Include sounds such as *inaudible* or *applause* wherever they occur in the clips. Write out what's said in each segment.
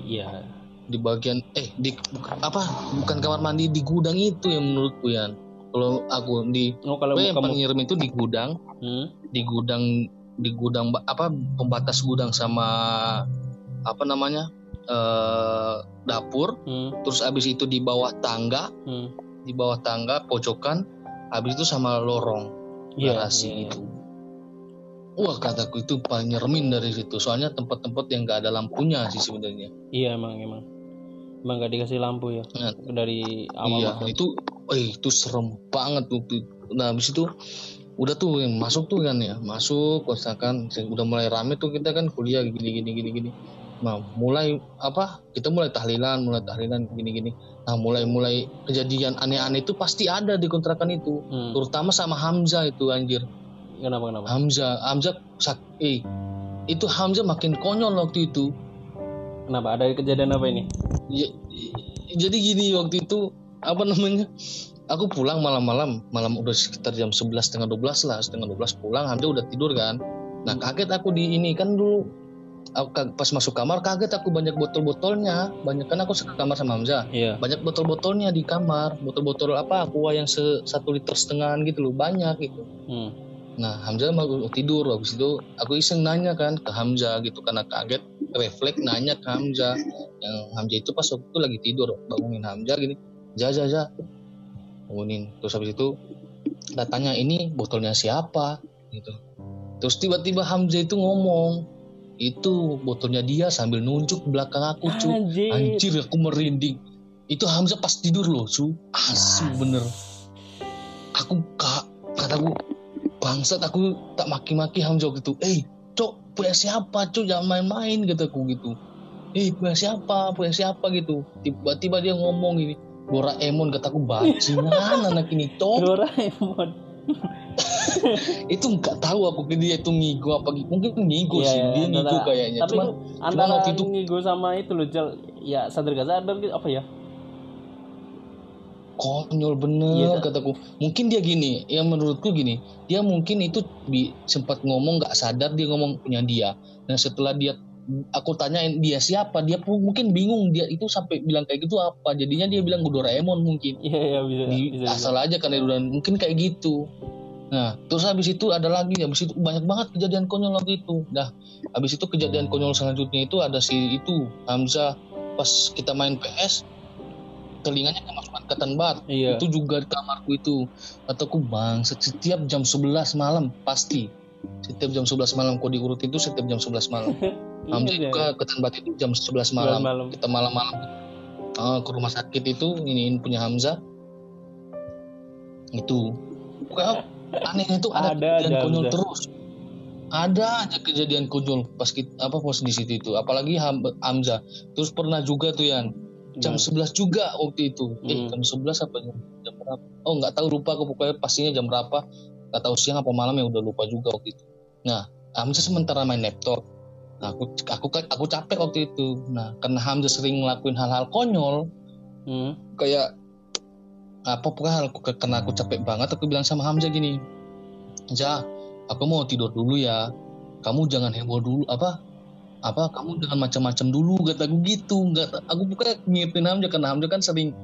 Iya. di bagian eh di bukan- apa bukan kamar mandi di gudang itu yang menurutku ya kalau aku di Oh kalau yang kamu nyerem itu di gudang hmm? di gudang di gudang apa pembatas gudang sama apa namanya eh dapur Hmm? terus abis itu di bawah tangga Hmm? di bawah tangga pojokan habis itu sama lorong Iya, garasi iya. itu wah kataku itu paling nyeremin dari situ. Soalnya tempat-tempat yang gak ada lampunya sih sebenarnya. Iya emang emang. Emang gak dikasih lampu ya? Nah, dari awal iya itu eh itu serem banget waktu itu. Nah habis itu udah tuh yang masuk tuh kan ya masuk misalkan udah mulai rame tuh kita kan kuliah gini gini gini gini. Nah mulai apa kita mulai tahlilan mulai tahlilan gini gini. Nah mulai mulai kejadian aneh-aneh itu pasti ada di kontrakan itu. Hmm. terutama sama Hamzah itu anjir Kenapa kenapa? Hamzah Hamzah sak eh itu Hamzah makin konyol waktu itu Kenapa? Ada kejadian apa ini? Ya, jadi gini waktu itu apa namanya aku pulang malam-malam malam udah sekitar jam 11 setengah 12 lah setengah 12 pulang Hamzah udah tidur kan nah kaget aku di ini kan dulu aku pas masuk kamar kaget aku banyak botol-botolnya banyak kan aku sekamar sama Hamzah Iya. banyak botol-botolnya di kamar botol-botol apa aqua yang se satu liter setengah gitu loh banyak gitu Hmm. Nah Hamzah mau tidur habis itu aku iseng nanya kan ke Hamzah gitu karena kaget refleks nanya ke Hamzah. Yang Hamzah itu pas waktu itu lagi tidur bangunin Hamzah gini ja ja ja. Bangunin. Terus habis itu kita tanya ini botolnya siapa? Gitu. Terus tiba-tiba Hamzah itu ngomong itu botolnya dia sambil nunjuk belakang aku cu. Anjir. anjir aku merinding. Itu Hamzah pas tidur loh cu. Asu bener. Aku kak kataku bangsat aku tak maki-maki Hamzah gitu. Eh cok punya siapa? Cok jangan main-main kataku gitu. Eh punya siapa? Punya siapa gitu. Tiba-tiba dia ngomong gini Doraemon kataku bajingan anak ini cok. Doraemon. *laughs* itu nggak tahu aku dia itu ngigo apa gitu mungkin ngigo Iya, sih iya, dia ngigo antara- kayaknya. Tapi cuman antara waktu itu- ngigo sama itu loh Jal. Ya sadar gak sadar gitu apa ya? Konyol bener Iya, kataku. Mungkin dia gini yang menurutku gini dia mungkin itu bi- sempat ngomong nggak sadar dia ngomong punya dia. Dan setelah dia aku tanyain dia siapa? Dia mungkin bingung dia itu sampai bilang kayak gitu apa? Jadinya dia bilang Doraemon mungkin. Iya iya bisa. Di- bisa, bisa. asal aja kan udah mungkin kayak gitu. Nah terus habis itu ada lagi habis itu banyak banget kejadian konyol waktu itu. Dah habis itu kejadian konyol selanjutnya itu ada si itu Hamzah. Pas kita main PS telinganya kemasukan ketan bat Iya. itu juga di kamarku itu. Kataku bang setiap jam 11 malam pasti. Setiap jam 11 malam kau diurut itu setiap jam 11 malam. *laughs* Hamzah Ingat ya? juga ketan bat itu jam 11 11 malam, malam. kita malam-malam. Eh, ke rumah sakit itu ini punya Hamzah. Itu. Pokoknya anehnya itu ada, Ada kejadian konyol Hamzah. terus. Ada aja kejadian konyol pas kita apa pas di situ itu. Apalagi Ham- Hamzah. Terus pernah juga tuh yang jam Nah, 11 juga waktu itu. Eh Hmm. jam 11 apa jam, jam berapa? Oh nggak tahu lupa aku pokoknya pastinya jam berapa. Nggak tahu siang apa malam ya udah lupa juga waktu itu. Nah Hamzah sementara main laptop. Nah, aku aku aku capek waktu itu. Nah karena Hamzah sering ngelakuin hal-hal konyol. Hmm. kayak apa pokoknya hal karena aku capek banget aku bilang sama Hamzah gini Ja aku mau tidur dulu ya. Kamu jangan heboh dulu apa apa kamu jangan macam-macam dulu kataku gitu nggak aku pokoknya ngingetin Hamzah karena Hamzah kan sering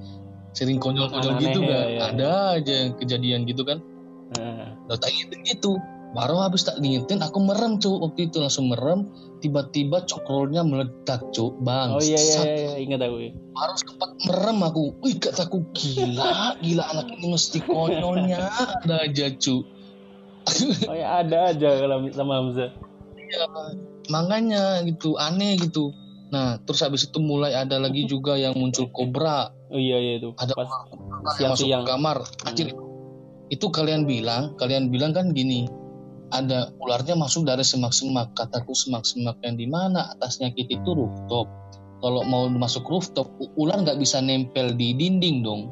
sering konyol-konyol gitu ya, kan ya. ada aja yang kejadian gitu kan Nah, Udah tak ingetin gitu baru habis tak diingetin aku merem cu waktu itu langsung merem tiba-tiba cokrolnya meledak cu bang Oh iya iya iya, iya. ingat aku. ya. baru sempat merem aku wih kataku gila gila anak ini mesti konyolnya ada aja cu Oh ya ada aja kalau sama Hamzah. ya, makanya gitu aneh gitu. Nah terus habis itu mulai ada lagi juga yang muncul kobra Oh iya iya itu. ada Pas yang masuk siang-siang. ke kamar. Anjir itu kalian bilang kalian bilang kan gini ada ularnya masuk dari semak-semak. Kataku semak-semak yang di mana? Atasnya kita itu rooftop. Kalau mau masuk rooftop ular nggak bisa nempel di dinding dong.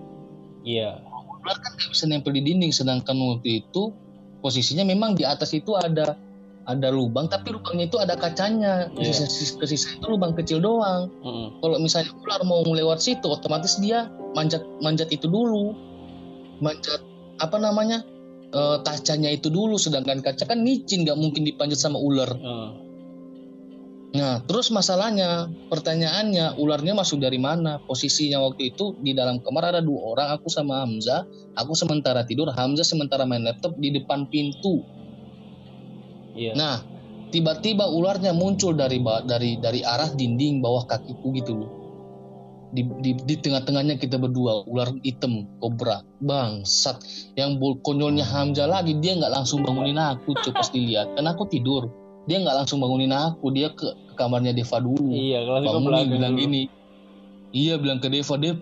Iya. ular kan nggak bisa nempel di dinding sedangkan waktu itu posisinya memang di atas itu ada ada lubang tapi lubangnya itu ada kacanya. Iya. sisa, ke sisa itu lubang kecil doang. Mm-mm. kalau misalnya ular mau lewat situ otomatis dia manjat manjat itu dulu. Manjat apa namanya eh, kacanya itu dulu. Sedangkan kaca kan micin nggak mungkin dipanjat sama ular. Oh. nah terus masalahnya pertanyaannya ularnya masuk dari mana? Posisinya waktu itu di dalam kamar ada dua orang aku sama Hamzah. Aku sementara tidur Hamzah sementara main laptop di depan pintu Iya. nah tiba-tiba ularnya muncul dari dari dari arah dinding bawah kakiku gitu loh. Di, di, di tengah-tengahnya kita berdua ular hitam kobra bangsat. Yang bol konyolnya Hamzah lagi dia nggak langsung bangunin aku coba pas dilihat. Kan aku tidur. Dia nggak langsung bangunin aku dia ke, ke kamarnya Deva dulu. Iya, bangunin bilang dulu. gini. Iya bilang ke Deva Dev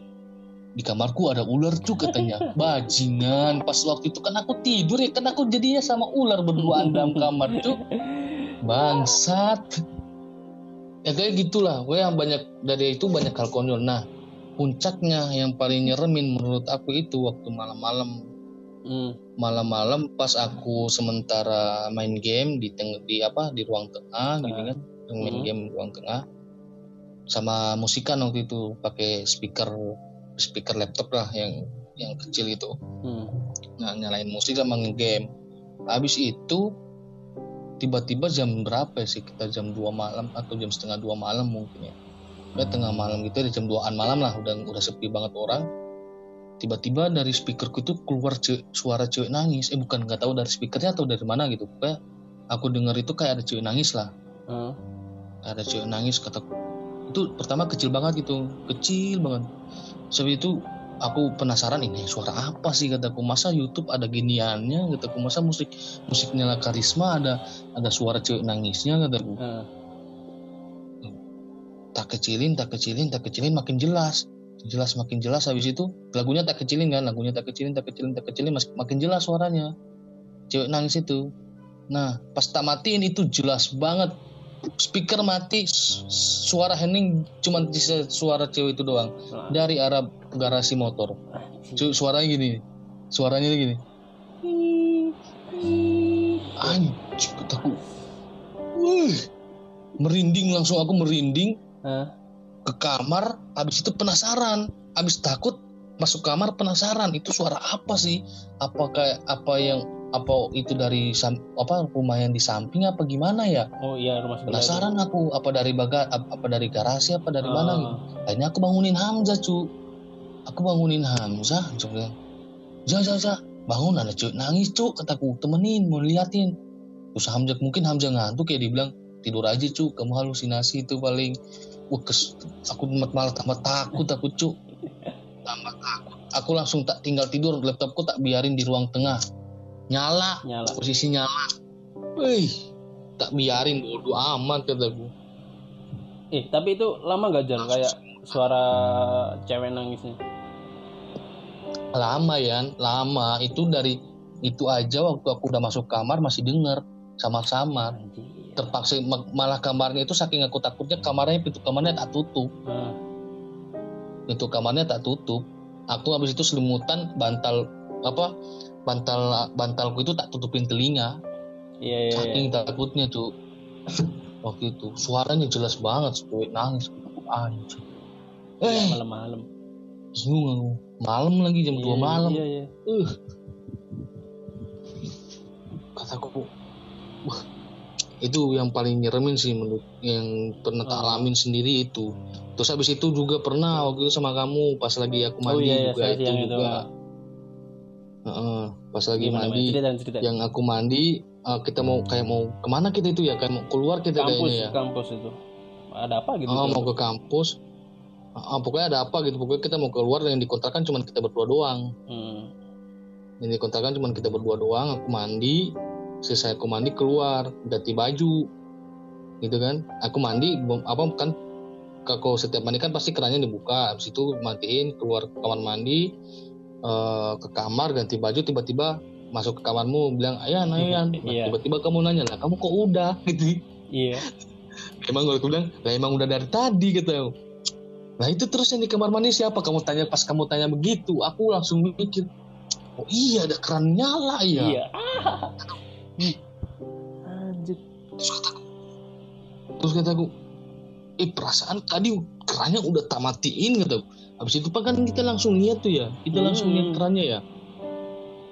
di kamarku ada ular tuh katanya. *laughs* Bajingan. Pas waktu itu kan aku tidur ya kan aku jadinya sama ular berduaan dalam kamar tuh. Bangsat. Ya kayak gitulah. Gue yang banyak dari itu banyak hal konyol. Nah puncaknya yang paling nyeremin menurut aku itu waktu malam-malam. Hmm. malam-malam pas aku sementara main game di teng di apa di ruang tengah gitu kan. Main Hmm. game di ruang tengah. Sama musikan waktu itu pakai speaker speaker laptop lah yang yang kecil itu. Hmm. nah nyalain musik sama game habis itu tiba-tiba jam berapa ya sih? Kita jam 2 malam atau jam setengah dua malam mungkin ya. Udah tengah malam gitu ada jam 2an malam lah. Udah udah sepi banget orang. Tiba-tiba dari speakerku itu keluar ce- suara cewek nangis. Eh bukan nggak tahu dari speakernya atau dari mana gitu. Pokoknya aku dengar itu kayak ada cewek nangis lah. Hmm. ada cewek nangis kataku itu pertama kecil banget gitu. Kecil banget sebab itu aku penasaran ini suara apa sih kataku? Masa YouTube ada giniannya kataku? Masa musik musiknya La Karisma ada ada suara cewek nangisnya kataku? Hmm. tak kecilin tak kecilin tak kecilin makin jelas. Jelas makin jelas. Habis itu lagunya tak kecilin kan? Lagunya tak kecilin tak kecilin tak kecilin mas- makin jelas suaranya. Cewek nangis itu. Nah pas tak matiin itu jelas banget speaker mati su- suara Henning cuma bisa suara cewek itu doang. Nah. dari arah garasi motor. Suaranya gini. Suaranya gini. Anjir kataku wih. Merinding langsung aku merinding. Ke kamar habis itu penasaran. Habis takut masuk kamar penasaran. Itu suara apa sih? Apa kayak apa yang apa itu dari apa rumah yang di samping apa gimana ya? Oh iya rumah sebelah. penasaran aku apa dari baga ap- apa dari garasi apa dari Ah. mana gitu. Akhirnya aku bangunin Hamzah cu. Aku bangunin Hamzah coba ja ja ja bangun ada cuy. Nangis cu kataku. Temenin mau liatin terus Hamzah mungkin Hamzah ngantuk ya dibilang. Tidur aja cu kamu halusinasi itu paling. Wah kes, aku malah tambah takut aku cu. *laughs* Tambah takut. Aku langsung tak tinggal tidur laptopku tak biarin di ruang tengah nyala. Nyala. posisi nyala. Wih, tak biarin bodo amat kataku Eh tapi itu lama gak Jan? Kayak suara cewek nangisnya? lama ya lama. Itu dari itu aja waktu aku udah masuk kamar masih denger. Sama-sama terpaksa ma- malah kamarnya itu saking aku takutnya kamarnya pintu kamarnya tak tutup. Ah. pintu kamarnya tak tutup. Aku habis itu selimutan bantal apa bantal bantalku itu tak tutupin telinga Iya iya. iya. saking takutnya tuh waktu itu suaranya jelas banget cewek nangis anjir eh Malam-malam. bingung aku malam lagi jam 2 Iya, malam Iya iya. uh kataku wah itu yang paling nyeremin sih menurut yang pernah tak Oh. alamin sendiri itu terus habis itu juga pernah waktu itu sama kamu pas lagi aku Oh mandi iya iya juga itu siang itu. Heeh, pas lagi Gimana, mandi Cerita cerita. yang aku mandi eh, kita mau kayak mau ke mana kita itu ya kayak mau keluar kita kampus kayaknya ya kampus itu. Ada apa gitu? Oh, Jan? mau ke kampus Ah, pokoknya ada apa gitu pokoknya kita mau keluar yang dikontrakan cuma kita berdua doang Hmm. yang dikontrakan cuma kita berdua doang aku mandi selesai aku mandi keluar ganti baju gitu kan aku mandi apa kan kalau setiap mandi kan pasti kerannya dibuka habis itu matiin keluar ke kamar mandi eh, ke kamar ganti baju tiba-tiba masuk ke kamarmu bilang ayan ayan *laughs* Nah, Iya. tiba-tiba kamu nanya lah kamu kok udah *laughs* gitu Iya. emang gue bilang lah emang udah dari tadi kata Nah itu terus yang di kamar mandi siapa? Kamu tanya pas kamu tanya begitu, aku langsung mikir, oh iya ada keran nyala ya. Iya. Anjir. Terus kataku, terus kataku, eh perasaan tadi kerannya udah tak matiin kataku. Habis itu kan kita langsung lihat tuh ya, kita langsung Hmm. lihat kerannya ya.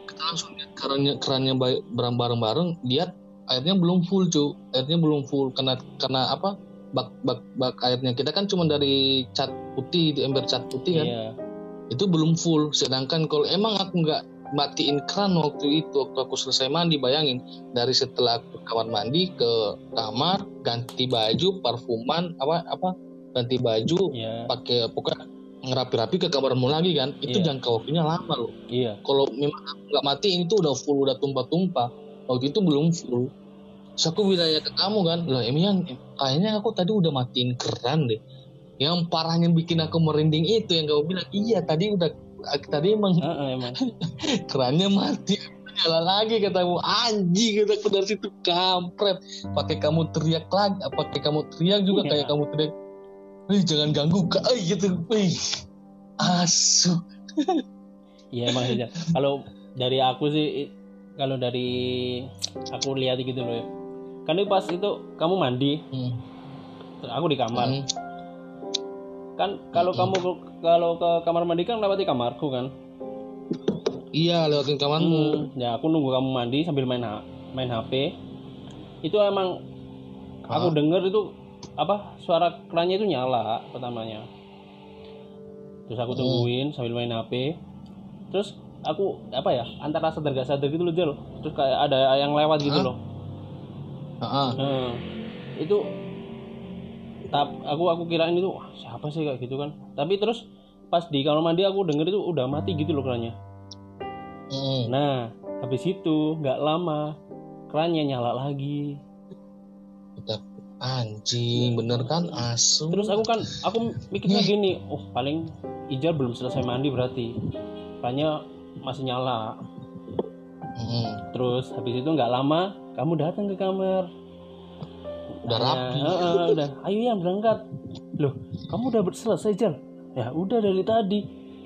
Kita langsung lihat kerannya kerannya ba- bareng-bareng. Dia airnya belum full cu. Airnya belum full. Karena karena apa? Bak bak bak airnya. Kita kan cuma dari cat putih di ember cat putih kan. Iya. itu belum full. Sedangkan kalau emang aku nggak matiin keran waktu itu waktu aku selesai mandi bayangin. Dari setelah aku kamar mandi ke kamar ganti baju parfuman apa apa? Ganti baju Iya. pakai pokoknya ngerapi-rapi ke kamarmu lagi kan itu Iya. jangka waktunya lama loh Iya. kalau memang aku nggak matiin itu udah full udah tumpah-tumpah waktu itu belum full Terus aku bilang ya ke kamu kan loh Emian kayaknya aku tadi udah matiin keran deh yang parahnya bikin aku merinding itu yang kamu bilang iya tadi udah tadi emang Heeh, emang. *laughs* kerannya mati nyala lagi katamu anjing kataku dari situ kampret pakai kamu teriak lagi pakai kamu teriak juga Iya. kayak kamu teriak Wih, jangan ganggu kak Ay, gitu asu Iya emang sih. Kalau dari aku sih kalau dari aku lihat gitu loh ya. Kan itu pas itu kamu mandi, Hmm. aku di kamar. Hmm. Kan kalau Mm-mm. kamu kalau ke kamar mandi kan lewati kamarku kan. iya lewatin kamarmu Hmm, ya aku nunggu kamu mandi sambil main H- main HP. Itu emang aku Hah? denger itu apa suara kerannya itu nyala pertamanya. Terus aku Hmm. tungguin sambil main HP. Terus aku apa ya antara sadar gak sadar gitu loh Jel. Terus kayak ada yang lewat gitu Hah? loh. Ah, Hmm, itu tap aku aku kirain itu "Wah, siapa sih kayak gitu kan. Tapi terus pas di kamar mandi aku denger itu udah mati gitu loh kerannya. hmm. Nah, habis itu nggak lama kerannya nyala lagi. Kita- anjing bener kan asu Terus aku kan aku mikirnya gini, oh paling Ijal belum selesai mandi berarti kerannya masih nyala. Hmm. Terus habis itu nggak lama kamu datang ke kamar. udah Tanya, rapi "Heeh, udah. Ayo ya berangkat. Loh, kamu udah selesai Jal? Ya udah dari tadi.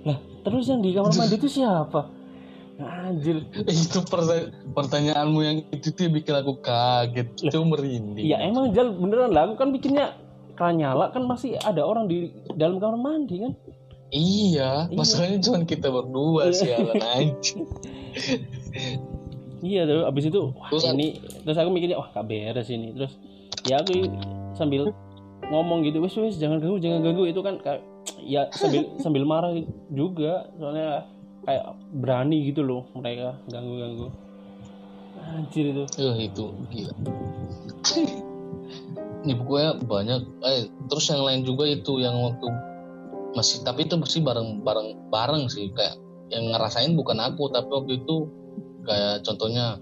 Lah, terus yang di kamar mandi itu siapa? Anjir. itu perta- pertanyaanmu yang itu tuh bikin aku kaget. Itu merinding. Ya emang Jal beneran lah. Aku kan bikinnya nyala kan masih ada orang di dalam kamar mandi kan. iya masalahnya cuma kita berdua sih Alan *laughs* anjing. Iya tuh. Abis itu wah Terus- ini terus aku mikirnya wah gak beres ini. Terus ya aku sambil ngomong gitu wes wes jangan ganggu jangan ganggu. Itu kan kayak ya sambil sambil marah juga. Soalnya kayak berani gitu loh mereka ganggu ganggu anjir itu. Eh itu. Gila. Ini pokoknya banyak. Eh terus yang lain juga itu yang waktu masih tapi itu masih bareng bareng bareng sih. Kayak yang ngerasain bukan aku tapi waktu itu kayak contohnya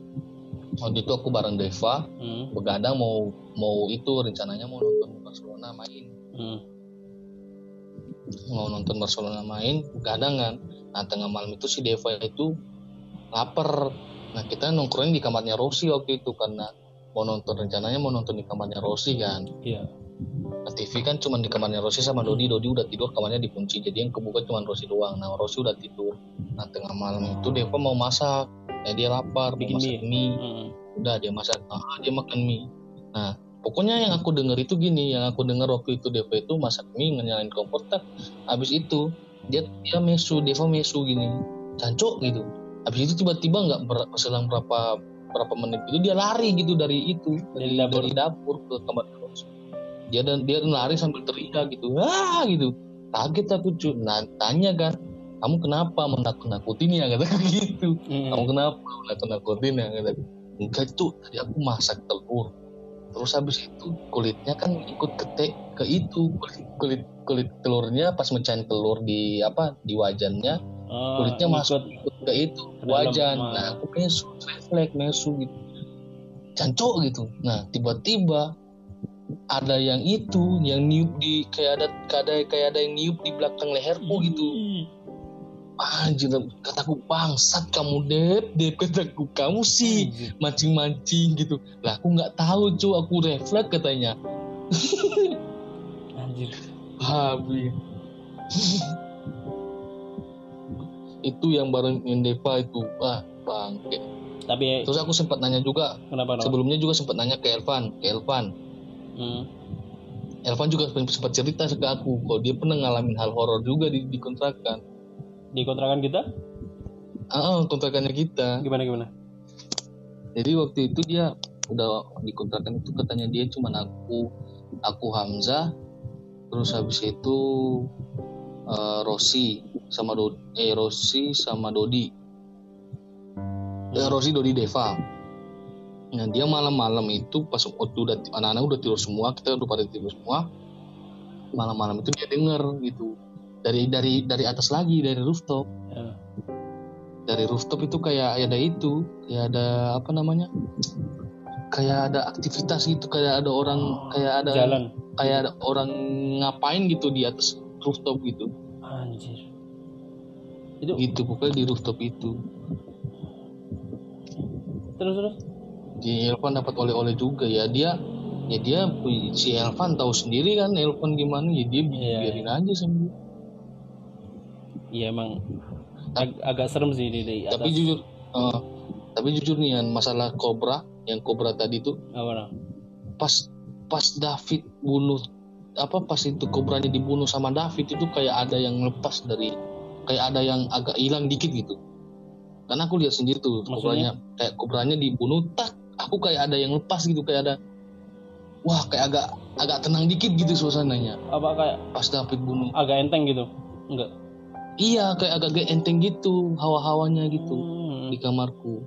waktu itu aku bareng Deva hmm, begadang mau mau itu rencananya mau nonton Barcelona main. Hmm, mau nonton Barcelona main begadang kan nah tengah malam itu si Deva itu lapar. Nah kita nongkrongin di kamarnya Rossi waktu itu karena mau nonton rencananya mau nonton di kamarnya Rossi kan. Iya. Nah, TV kan cuma di kamarnya Rossi sama Dodi. Dodi udah tidur kamarnya dikunci. Jadi yang kebuka cuma Rossi doang. Nah Rossi udah tidur. Nah tengah malam itu Deva mau masak. Nah dia lapar Bikin mau masak mie. hmm, udah dia masak. Ah dia makan mie. Nah pokoknya yang aku dengar itu gini yang aku dengar waktu itu Deva itu masak mie nyalain kompor tak habis itu dia dia mesu Deva mesu gini cancok gitu. Habis itu tiba-tiba nggak ber- selang berapa berapa menit itu dia lari gitu dari itu Dari dapur. dari dapur. ke kamar terus. Dia dan dia lari sambil teriak gitu ah gitu. Kaget aku cuy nah, tanya kan kamu kenapa menakut-nakutin ya? kata *laughs* gitu. Hmm. kamu kenapa menakut-nakutin ya? kata enggak itu tadi aku masak telur terus habis itu kulitnya kan ikut ketek ke itu kulit kulit kulit telurnya pas mecahin telur di apa di wajannya Oh, kulitnya ikut. masuk ikut ke itu Ke wajan Ah. nah aku mesu refleks mesu gitu cancok gitu nah tiba-tiba ada yang itu yang niup di kayak ada kayak ada kayak ada yang niup di belakang leherku gitu Ih, anjir kataku bangsat kamu dep. Dep kataku kamu sih mancing-mancing gitu. Lah aku nggak tahu cuy aku refleks katanya. *laughs* Anjir habis itu yang bareng Indeva itu. Ah bangke. Tapi terus aku sempat nanya juga. Kenapa no? sebelumnya juga sempat nanya ke Elvan. Ke Elvan. Hmm. Elvan juga sempat cerita ke aku. Kalau dia pernah ngalamin hal horor juga di, di kontrakan di kontrakan kita? Ah kontrakannya kita. Gimana gimana? Jadi waktu itu dia udah dikontrakan itu katanya dia cuma aku aku Hamzah terus habis itu uh, Rossi sama Do eh Rossi sama Dodi. Ya Rossi Dodi Deva. Nah dia malam-malam itu pas waktu udah anak-anak udah tidur semua kita udah pada tidur semua malam-malam itu dia denger gitu dari dari dari atas lagi dari rooftop Ya. dari rooftop itu kayak ada itu kayak ada apa namanya kayak ada aktivitas gitu kayak ada orang kayak ada Jalan. kayak ada orang ngapain gitu di atas rooftop gitu Anjir. Itu gitu pokoknya di rooftop itu terus terus. di Elvan dapat oleh-oleh juga ya dia ya dia si Elvan tahu sendiri kan Elvan gimana ya dia Iya, biarin aja sendiri Iya emang ag- agak serem sih di, di atas. tapi jujur eh, tapi jujur nih Yan, masalah Cobra yang Cobra tadi tuh Apa pas pas David bunuh apa pas itu kobranya dibunuh sama David itu kayak ada yang lepas dari kayak ada yang agak hilang dikit gitu karena aku lihat sendiri tuh Maksudnya? kobranya kayak kobranya dibunuh tak aku kayak ada yang lepas gitu kayak ada wah kayak agak agak tenang dikit gitu suasananya Apa kayak pas David bunuh agak enteng gitu? Enggak. Iya kayak agak agak enteng gitu hawa-hawanya gitu Hmm. di kamarku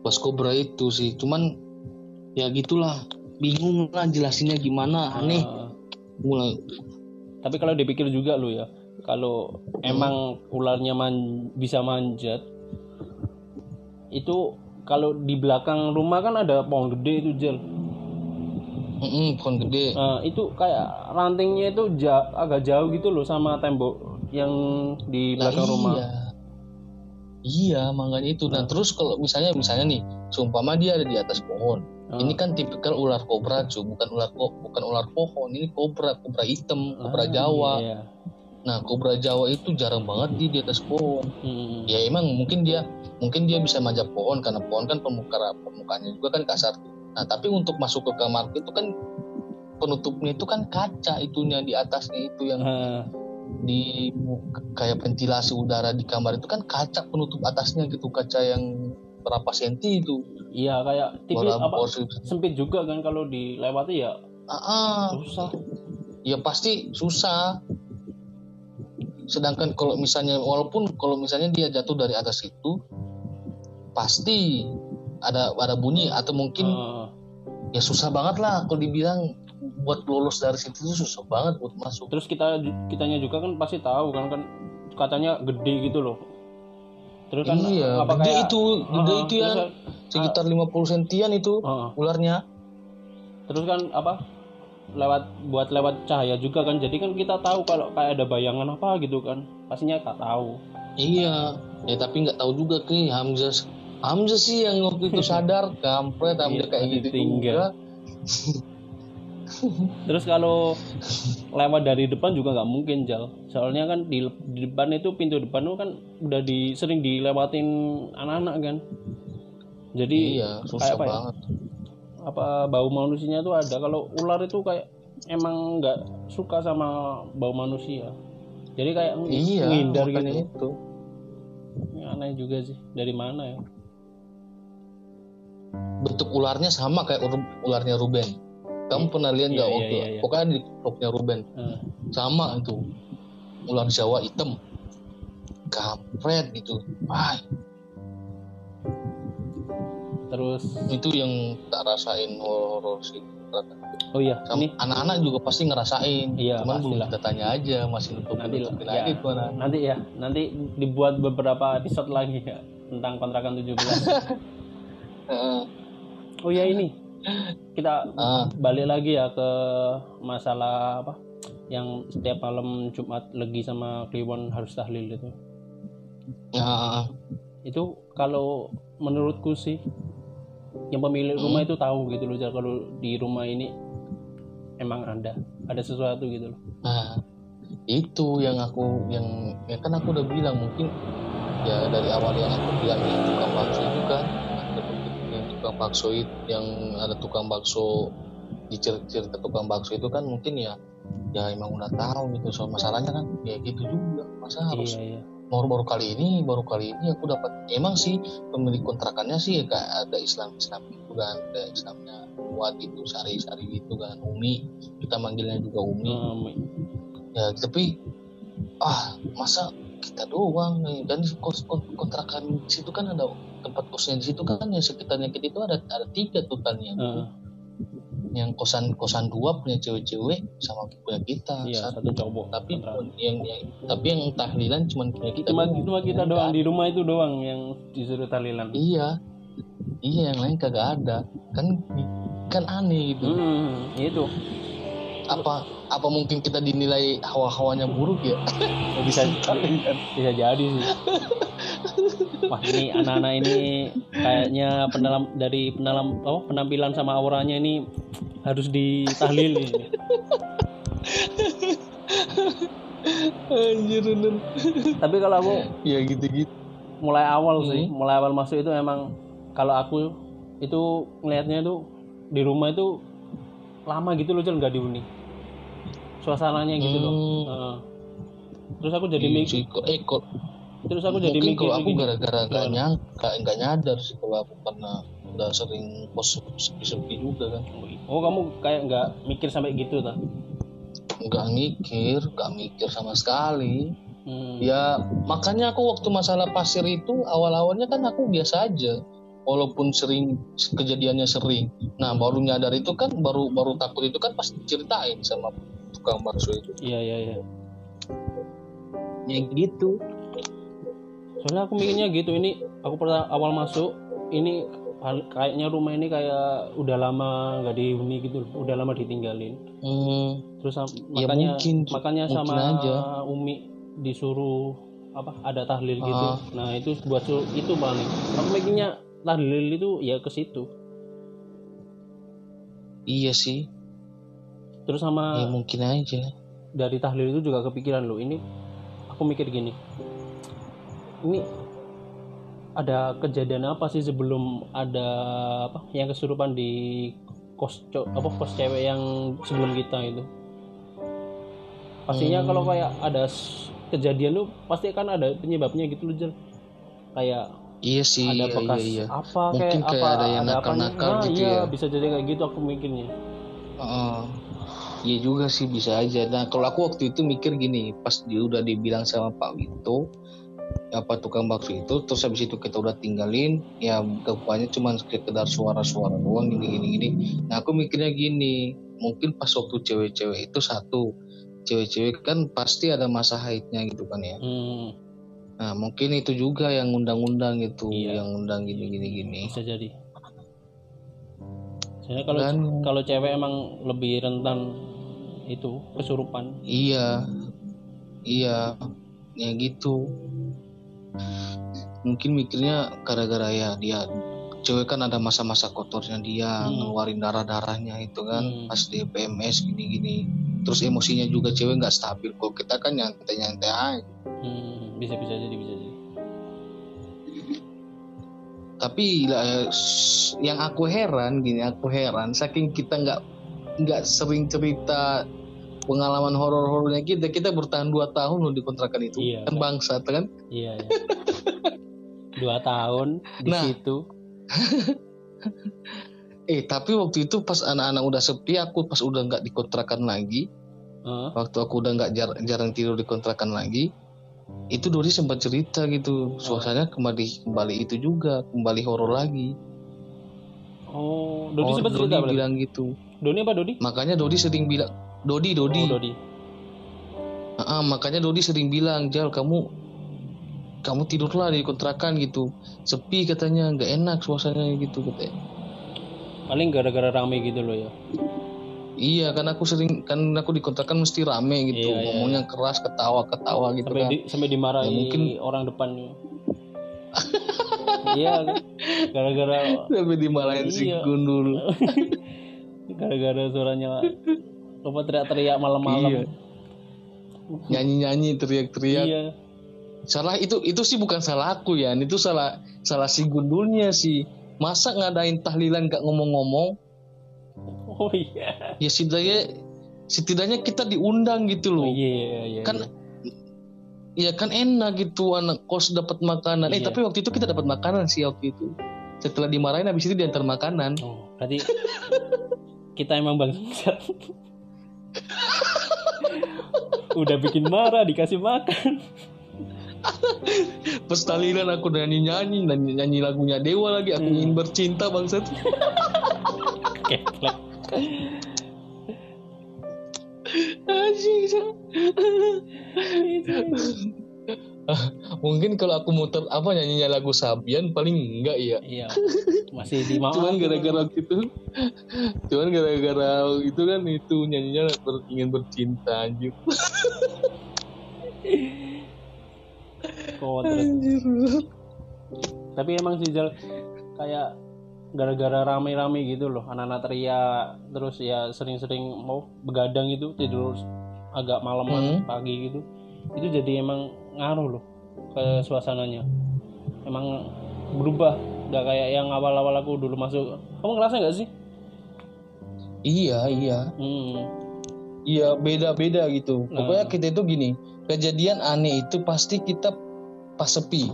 pas kobra itu sih cuman ya gitulah bingung lah jelasinnya gimana aneh Ah. mulai Tapi kalau dipikir juga lu ya, kalau emang ularnya man- bisa manjat, itu kalau di belakang rumah kan ada pohon gede itu jel. Mm-mm, pohon gede Nah, itu kayak rantingnya itu ja- agak jauh gitu loh sama tembok yang di Lah belakang rumah. iya. Iya makanya itu. Nah terus kalau misalnya misalnya nih seumpama dia ada di atas pohon. Ah. ini kan tipikal ular kobra cuy. Bukan ular ko bukan ular pohon. Ini kobra kobra hitam kobra Ah, jawa. Iya. nah kobra jawa itu jarang banget di di atas pohon. Hmm. ya emang mungkin dia mungkin dia bisa manjat pohon karena pohon kan permukaan permukaannya juga kan kasar. Nah tapi untuk masuk ke kamar itu kan penutupnya itu kan kaca itunya di atasnya itu yang Ah, di kayak ventilasi udara di kamar itu kan kaca penutup atasnya gitu kaca yang berapa senti itu. Iya kayak tipis apa sempit juga kan kalau dilewati ya? Ah, ah. susah. ya pasti susah. Sedangkan kalau misalnya walaupun kalau misalnya dia jatuh dari atas itu pasti ada ada bunyi atau mungkin Ah, ya susah banget lah kalau dibilang buat lolos dari situ tuh susah banget buat masuk. Terus kita kitanya juga kan pasti tahu kan kan katanya gede gitu loh. Terus kan iya apa gede kayak itu gede Ah, itu ya. kan- sekitar 50 sentian itu ah, ularnya. Terus kan apa lewat buat lewat cahaya juga kan. Jadi kan kita tahu kalau kayak ada bayangan apa gitu kan. Pastinya tak tahu. Iya, ya tapi nggak tahu juga ki. Hamzah. Hamzah sih yang waktu itu *laughs* sadar, kampret Hamzah Iya, kayak gitu ditinggal. juga. *laughs* terus kalau lewat dari depan juga nggak mungkin jal soalnya kan di, di depan itu pintu depan itu kan udah di sering dilewatin anak-anak kan jadi Iya, susah apa ya? banget. apa bau manusianya tuh ada kalau ular itu kayak emang nggak suka sama bau manusia jadi kayak Iya, makanya gitu itu. Ini aneh juga sih dari mana ya Bentuk ularnya sama kayak ularnya Ruben. Kamu pernah lihat nggak Iya, iya, waktu? iya, iya. Pokoknya di vlognya Ruben Eh, sama itu ular Jawa hitam. Kampret gitu. Wah, terus itu yang tak rasain horor sih. oh iya Sama ini anak-anak juga pasti ngerasain. Iya, Cuman belum kita tanya aja, masih nutup nanti nutupin ya, aja nanti ya nanti dibuat beberapa episode lagi ya tentang kontrakan 17 *laughs* Heeh. oh ya ini kita Ah. balik lagi ya ke masalah apa? Yang setiap malam Jumat legi sama Kliwon harus tahlil itu. Nah, itu kalau menurutku sih yang pemilik rumah itu tahu gitu loh kalau di rumah ini emang ada ada sesuatu gitu loh. Nah, itu yang aku yang ya kan aku udah bilang mungkin ya dari awal yang aku bilang tukang bakso itu kan yang tukang bakso itu yang ada tukang bakso di cer- cerita tukang bakso itu kan mungkin ya ya emang udah tahu gitu soal masalahnya kan ya gitu juga. Masa harus iya. iya baru-baru kali ini baru kali ini aku dapat. Emang sih pemilik kontrakannya sih kayak ada Islam Islam itu kan ada Islamnya kuat itu sari sari itu kan Umi. Kita manggilnya juga Umi. Um, ya tapi ah masa kita doang nih dan kos, kontrakan situ kan ada tempat kosnya di situ kan yang sekitarnya kita itu ada ada tiga totalnya uh, yang kosan kosan dua punya cewek-cewek sama punya kita iya satu. satu cowok tapi yang, yang tapi yang tahlilan cuma punya kita cuma doang. cuma kita Yang doang di rumah itu doang yang disuruh tahlilan Iya, iya yang lain kagak ada. Kan kan aneh gitu. hmm, itu Apa apa mungkin kita dinilai hawa-hawanya buruk ya? *laughs* bisa *laughs* bisa jadi sih wah ini anak-anak ini kayaknya penalam dari penalam oh penampilan sama auranya ini harus ditahlil ini. Anjir bener. tapi kalau aku Ya gitu-gitu. mulai awal sih Hmm. mulai awal masuk itu emang kalau aku itu ngelihatnya tuh di rumah itu lama gitu loh Jel nggak dihuni suasananya gitu loh. Heeh. terus aku jadi Iya mikir eh kok terus aku jadi mikir kalau aku gara-gara nggak Gimana? nyangka nggak nyadar sih kalau aku karena udah sering kos sepi-sepi juga kan oh kamu kayak nggak mikir sampai gitu ta nggak mikir nggak mikir sama sekali Hmm. ya makanya aku waktu masalah pasir itu awal-awalnya kan aku biasa aja walaupun sering kejadiannya sering nah baru nyadar itu kan baru baru takut itu kan pasti ceritain sama tukang bakso itu. Iya iya iya. Ya gitu. Soalnya aku mikirnya gitu ini aku pernah awal masuk ini kayaknya rumah ini kayak udah lama nggak dihuni gitu udah lama ditinggalin. Hmm, terus Ya, makanya mungkin- makanya mungkin sama aja. Umi disuruh apa ada tahlil gitu. Ah. nah itu buat itu paling. Aku mikirnya tahlil itu ya ke situ. Iya sih terus sama ya mungkin aja dari tahlil itu juga kepikiran loh ini aku mikir gini ini ada kejadian apa sih sebelum ada apa yang kesurupan di kos apa kos cewek yang sebelum kita itu pastinya Hmm. kalau kayak ada kejadian tuh pasti kan ada penyebabnya gitu loh kayak iya sih ada iya, bekas iya, iya. apa Mungkin kayak kayak apa ada yang nakal-nakal nah, gitu iya, ya. bisa jadi kayak gitu aku mikirnya Heeh. Iya juga sih bisa aja. Nah kalau aku waktu itu mikir gini, pas dia udah dibilang sama Pak Wito, apa tukang bakso itu, terus habis itu kita udah tinggalin, ya kekuannya cuma sekedar suara-suara doang gini gini gini. Nah aku mikirnya gini, mungkin pas waktu cewek-cewek itu satu, cewek-cewek kan pasti ada masa haidnya gitu kan ya. hmm, Nah mungkin itu juga yang undang-undang gitu, Iya. yang undang gini gini gini. bisa jadi Soalnya kalau Dan kalau cewek emang lebih rentan itu kesurupan. Iya, iya, ya gitu. Mungkin mikirnya gara-gara ya dia cewek kan ada masa-masa kotornya dia Hmm. ngeluarin darah-darahnya itu kan Hmm. pas di PMS gini-gini. Terus emosinya juga cewek nggak stabil. Kok kita kan nyantai-nyantai aja. Hmm, bisa bisa jadi bisa jadi. Tapi yang aku heran gini, aku heran saking kita nggak nggak sering cerita pengalaman horor-horornya kita, kita bertahan dua tahun loh di kontrakan itu. Iya, kan bangsat kan? Iya. iya. Dua tahun di Nah. situ. *laughs* Eh tapi waktu itu pas anak-anak udah sepi aku pas udah nggak dikontrakan lagi Heeh. waktu aku udah nggak jar- jarang tidur di kontrakan lagi itu Dori sempat cerita gitu suasananya kembali kembali itu juga kembali horor lagi Oh, Dodi Oh, sempat Dodi cerita berarti? bilang gitu Doni apa Dodi? makanya Dodi sering bilang Dodi Dodi Oh, Dodi. Ah, ah, makanya Dodi sering bilang Jal kamu kamu tidurlah di kontrakan gitu sepi katanya nggak enak suasananya gitu katanya Paling gara-gara rame gitu loh ya. iya kan aku sering kan aku di kontrakan mesti rame gitu Iya, iya, ngomongnya keras ketawa ketawa gitu Sampai kan di, sampai dimarahi Ya, mungkin- orang depan. *laughs* iya, gara-gara Sampai dimarahin si Iya. gundul. *laughs* gara-gara suaranya *laughs* apa teriak-teriak malam-malam. Iya. Nyanyi-nyanyi, teriak-teriak. Iya. Salah itu itu sih bukan salah aku ya, itu salah salah si gundulnya sih. Masa ngadain tahlilan gak ngomong-ngomong? Oh iya. Ya setidaknya setidaknya kita diundang gitu Oh loh. iya iya. Kan iya. ya kan enak gitu anak kos dapat makanan eh Iya. tapi waktu itu kita dapat makanan sih waktu itu setelah dimarahin habis itu diantar makanan oh berarti *laughs* kita emang bangsat udah bikin marah dikasih makan. Pas talilan aku nyanyi nyanyi nyanyi, nyanyi lagunya dewa lagi. Aku Hmm. ingin bercinta bangsat. *laughs* Anjing. *laughs* mungkin kalau aku muter apa nyanyinya lagu Sabian paling enggak ya iya. Masih di cuman gara-gara gitu *laughs* cuman gara-gara itu kan itu nyanyinya ber- ingin bercinta anjir. *laughs* Kodrat. tapi emang sih kayak gara-gara rame-rame gitu loh anak-anak teriak terus ya sering-sering mau begadang gitu tidur agak malaman Hmm. pagi gitu itu jadi emang ngaruh loh ke suasananya. Emang berubah. Nggak kayak yang awal-awal aku dulu masuk. Kamu ngerasa nggak sih? Iya iya. Hmm. iya beda-beda gitu. Nah. pokoknya kita itu gini kejadian aneh itu pasti kita pas sepi.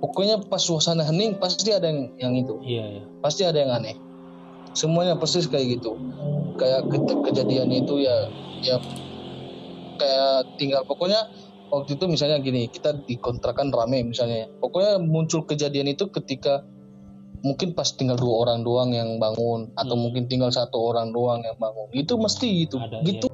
Pokoknya pas suasana hening pasti ada yang, yang itu. Iya ya pasti ada yang aneh. Semuanya persis kayak gitu. Kayak ke- kejadian itu ya ya kayak tinggal pokoknya waktu itu misalnya gini kita dikontrakan rame misalnya. Pokoknya muncul kejadian itu ketika mungkin pas tinggal dua orang doang yang bangun atau Hmm. mungkin tinggal satu orang doang yang bangun. Itu mesti gitu Ada, gitu